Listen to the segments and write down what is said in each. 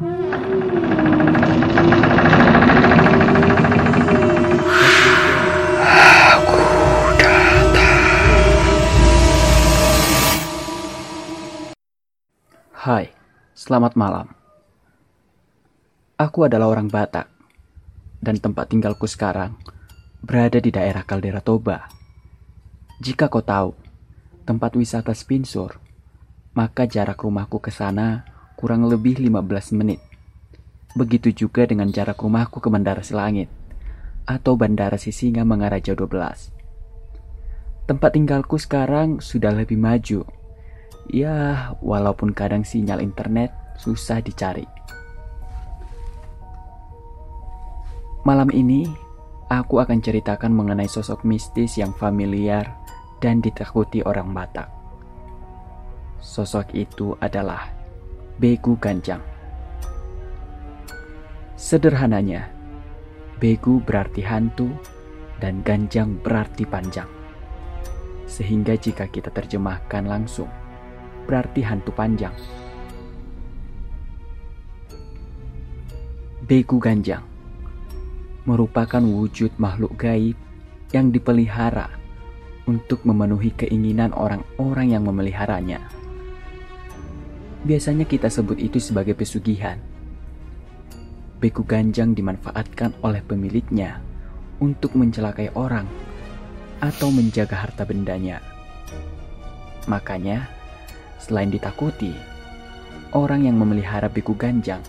Hai, selamat malam. Aku adalah orang Batak, dan tempat tinggalku sekarang berada di daerah Kaldera Toba. Jika kau tahu tempat wisata Spinsur, maka jarak rumahku ke sana kurang lebih 15 menit. Begitu juga dengan jarak rumahku ke Bandara Silangit atau Bandara Sisinga Mangaraja 12. Tempat tinggalku sekarang sudah lebih maju Ya, walaupun kadang sinyal internet susah dicari. Malam ini, aku akan ceritakan mengenai sosok mistis yang familiar dan ditakuti orang Batak. Sosok itu adalah Begu Ganjang. Sederhananya, Begu berarti hantu dan Ganjang berarti panjang. Sehingga jika kita terjemahkan langsung, berarti hantu panjang. Begu Ganjang merupakan wujud makhluk gaib yang dipelihara untuk memenuhi keinginan orang-orang yang memeliharanya. Biasanya kita sebut itu sebagai pesugihan. Beku ganjang dimanfaatkan oleh pemiliknya untuk mencelakai orang atau menjaga harta bendanya. Makanya, Selain ditakuti, orang yang memelihara biku ganjang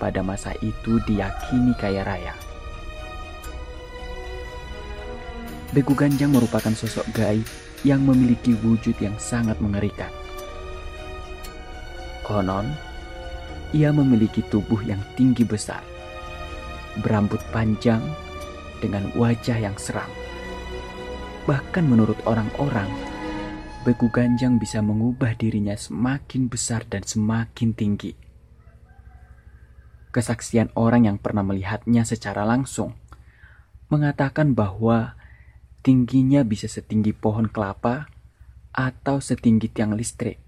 pada masa itu diyakini kaya raya. Beku ganjang merupakan sosok gaib yang memiliki wujud yang sangat mengerikan. Konon, ia memiliki tubuh yang tinggi besar, berambut panjang, dengan wajah yang seram. Bahkan menurut orang-orang, Beku Ganjang bisa mengubah dirinya semakin besar dan semakin tinggi. Kesaksian orang yang pernah melihatnya secara langsung mengatakan bahwa tingginya bisa setinggi pohon kelapa atau setinggi tiang listrik.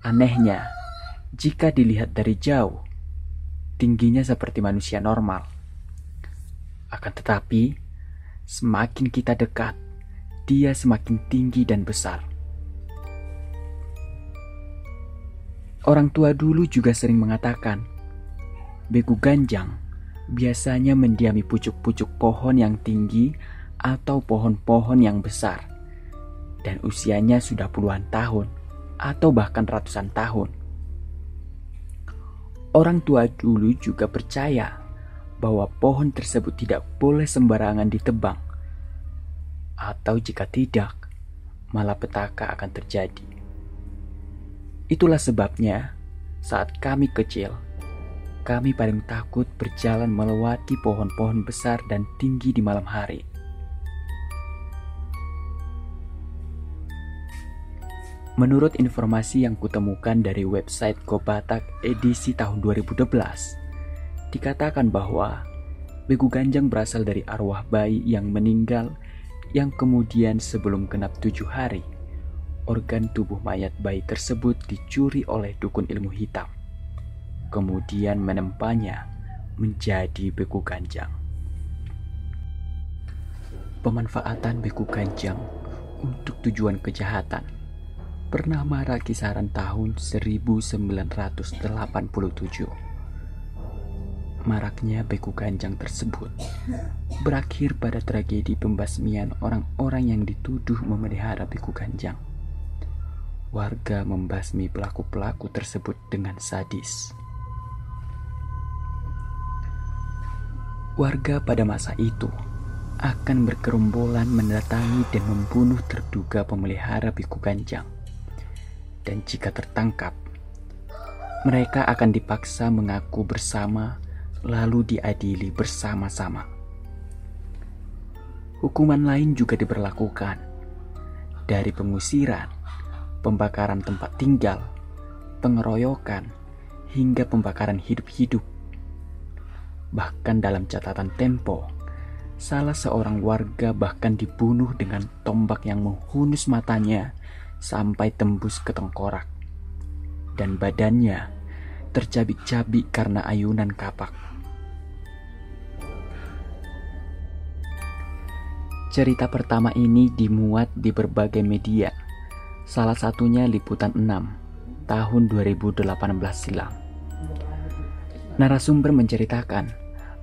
Anehnya, jika dilihat dari jauh, tingginya seperti manusia normal. Akan tetapi, semakin kita dekat, dia semakin tinggi dan besar. Orang tua dulu juga sering mengatakan, Begu ganjang biasanya mendiami pucuk-pucuk pohon yang tinggi atau pohon-pohon yang besar, dan usianya sudah puluhan tahun atau bahkan ratusan tahun. Orang tua dulu juga percaya bahwa pohon tersebut tidak boleh sembarangan ditebang atau jika tidak, malapetaka akan terjadi. Itulah sebabnya, saat kami kecil, kami paling takut berjalan melewati pohon-pohon besar dan tinggi di malam hari. Menurut informasi yang kutemukan dari website Kobatak edisi tahun 2012, dikatakan bahwa Begu Ganjang berasal dari arwah bayi yang meninggal yang kemudian sebelum genap tujuh hari, organ tubuh mayat bayi tersebut dicuri oleh dukun ilmu hitam, kemudian menempanya menjadi beku ganjang. Pemanfaatan beku ganjang untuk tujuan kejahatan pernah marak kisaran tahun 1987 maraknya beku ganjang tersebut berakhir pada tragedi pembasmian orang-orang yang dituduh memelihara beku ganjang. Warga membasmi pelaku-pelaku tersebut dengan sadis. Warga pada masa itu akan berkerombolan mendatangi dan membunuh terduga pemelihara biku ganjang. Dan jika tertangkap, mereka akan dipaksa mengaku bersama lalu diadili bersama-sama. Hukuman lain juga diberlakukan, dari pengusiran, pembakaran tempat tinggal, pengeroyokan, hingga pembakaran hidup-hidup. Bahkan dalam catatan Tempo, salah seorang warga bahkan dibunuh dengan tombak yang menghunus matanya sampai tembus ke tengkorak, dan badannya tercabik-cabik karena ayunan kapak. Cerita pertama ini dimuat di berbagai media, salah satunya Liputan 6 tahun 2018 silam. Narasumber menceritakan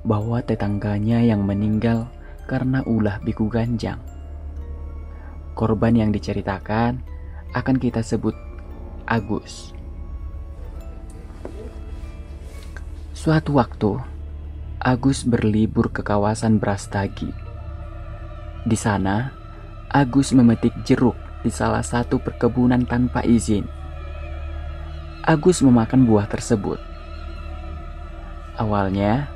bahwa tetangganya yang meninggal karena ulah biku ganjang. Korban yang diceritakan akan kita sebut Agus. Suatu waktu, Agus berlibur ke kawasan Brastagi di sana, Agus memetik jeruk di salah satu perkebunan tanpa izin. Agus memakan buah tersebut. Awalnya,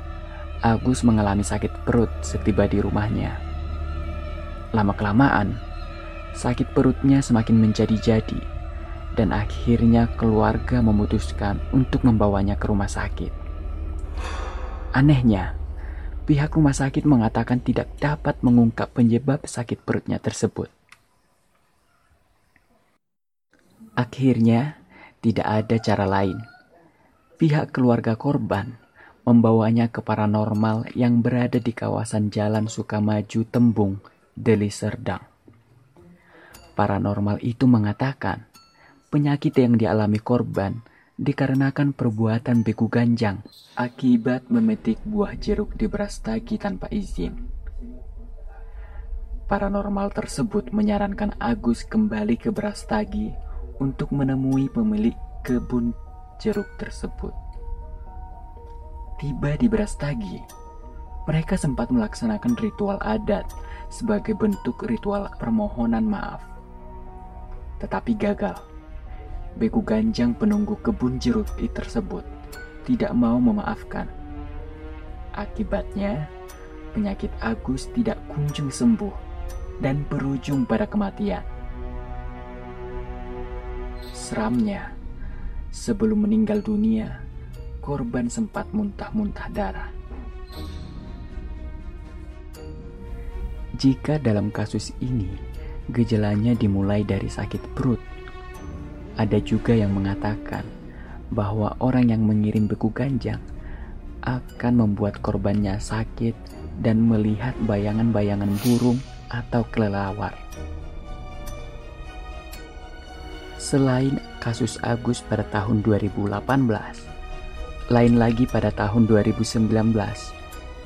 Agus mengalami sakit perut setiba di rumahnya. Lama-kelamaan, sakit perutnya semakin menjadi-jadi, dan akhirnya keluarga memutuskan untuk membawanya ke rumah sakit. Anehnya, pihak rumah sakit mengatakan tidak dapat mengungkap penyebab sakit perutnya tersebut. Akhirnya, tidak ada cara lain. Pihak keluarga korban membawanya ke paranormal yang berada di kawasan Jalan Sukamaju Tembung, Deli Serdang. Paranormal itu mengatakan penyakit yang dialami korban dikarenakan perbuatan beku ganjang akibat memetik buah jeruk di Brastagi tanpa izin. Paranormal tersebut menyarankan Agus kembali ke Brastagi untuk menemui pemilik kebun jeruk tersebut. Tiba di Brastagi, mereka sempat melaksanakan ritual adat sebagai bentuk ritual permohonan maaf. Tetapi gagal Beku Ganjang penunggu kebun jeruk tersebut tidak mau memaafkan. Akibatnya, penyakit Agus tidak kunjung sembuh dan berujung pada kematian. Seramnya, sebelum meninggal dunia, korban sempat muntah-muntah darah. Jika dalam kasus ini, gejalanya dimulai dari sakit perut, ada juga yang mengatakan bahwa orang yang mengirim beku ganjang akan membuat korbannya sakit dan melihat bayangan-bayangan burung atau kelelawar. Selain kasus Agus pada tahun 2018, lain lagi pada tahun 2019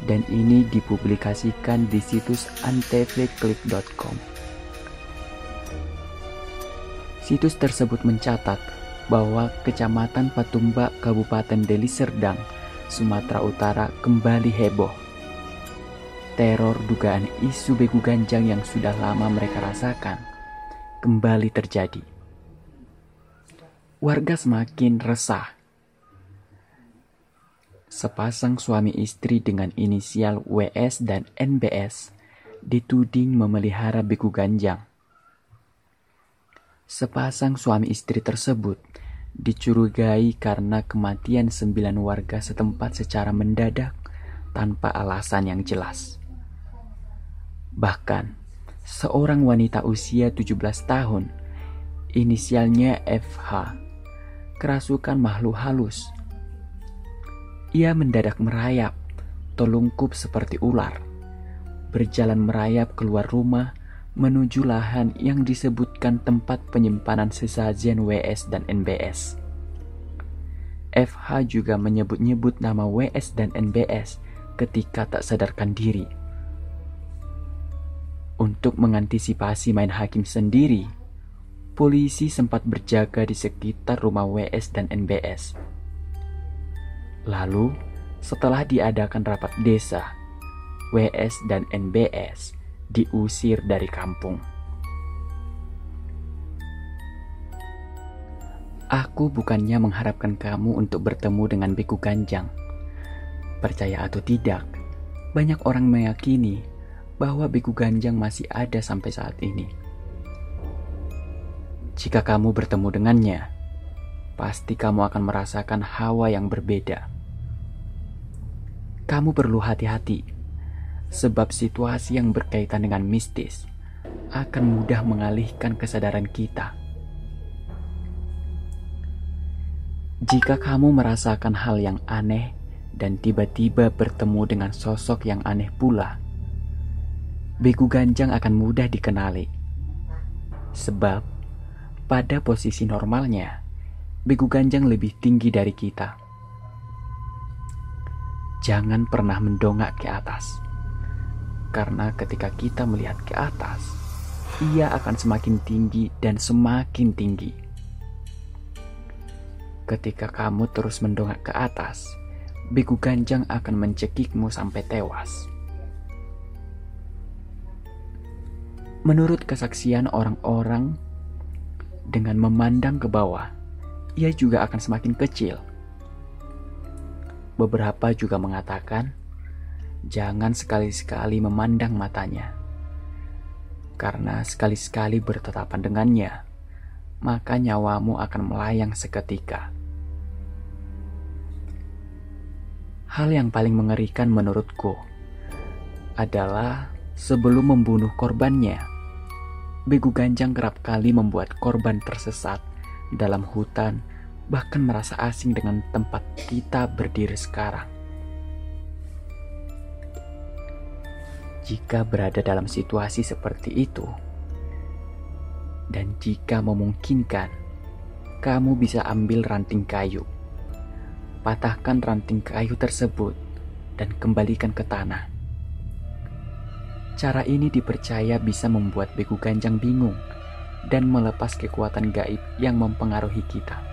dan ini dipublikasikan di situs antevclick.com. Situs tersebut mencatat bahwa Kecamatan Patumba, Kabupaten Deli Serdang, Sumatera Utara kembali heboh. Teror dugaan isu begu ganjang yang sudah lama mereka rasakan kembali terjadi. Warga semakin resah. Sepasang suami istri dengan inisial WS dan NBS dituding memelihara beku ganjang Sepasang suami istri tersebut dicurigai karena kematian sembilan warga setempat secara mendadak tanpa alasan yang jelas. Bahkan, seorang wanita usia 17 tahun, inisialnya FH, kerasukan makhluk halus. Ia mendadak merayap, telungkup seperti ular, berjalan merayap keluar rumah menuju lahan yang disebutkan tempat penyimpanan sesajen WS dan NBS. FH juga menyebut-nyebut nama WS dan NBS ketika tak sadarkan diri. Untuk mengantisipasi main hakim sendiri, polisi sempat berjaga di sekitar rumah WS dan NBS. Lalu, setelah diadakan rapat desa, WS dan NBS diusir dari kampung. Aku bukannya mengharapkan kamu untuk bertemu dengan Biku Ganjang. Percaya atau tidak, banyak orang meyakini bahwa Biku Ganjang masih ada sampai saat ini. Jika kamu bertemu dengannya, pasti kamu akan merasakan hawa yang berbeda. Kamu perlu hati-hati sebab situasi yang berkaitan dengan mistis akan mudah mengalihkan kesadaran kita. Jika kamu merasakan hal yang aneh dan tiba-tiba bertemu dengan sosok yang aneh pula, Begu Ganjang akan mudah dikenali. Sebab, pada posisi normalnya, Begu Ganjang lebih tinggi dari kita. Jangan pernah mendongak ke atas. Karena ketika kita melihat ke atas, ia akan semakin tinggi dan semakin tinggi. Ketika kamu terus mendongak ke atas, Begu Ganjang akan mencekikmu sampai tewas. Menurut kesaksian orang-orang, dengan memandang ke bawah, ia juga akan semakin kecil. Beberapa juga mengatakan, jangan sekali-sekali memandang matanya, karena sekali-sekali bertetapan dengannya, maka nyawamu akan melayang seketika. Hal yang paling mengerikan menurutku adalah sebelum membunuh korbannya. Begu Ganjang kerap kali membuat korban tersesat dalam hutan, bahkan merasa asing dengan tempat kita berdiri sekarang. Jika berada dalam situasi seperti itu, dan jika memungkinkan, kamu bisa ambil ranting kayu, patahkan ranting kayu tersebut, dan kembalikan ke tanah. Cara ini dipercaya bisa membuat Beku Ganjang bingung dan melepas kekuatan gaib yang mempengaruhi kita.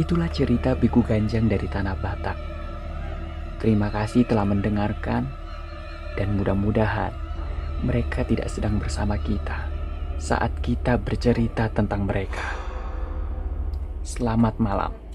Itulah cerita Biku Ganjang dari Tanah Batak. Terima kasih telah mendengarkan, dan mudah-mudahan mereka tidak sedang bersama kita saat kita bercerita tentang mereka. Selamat malam.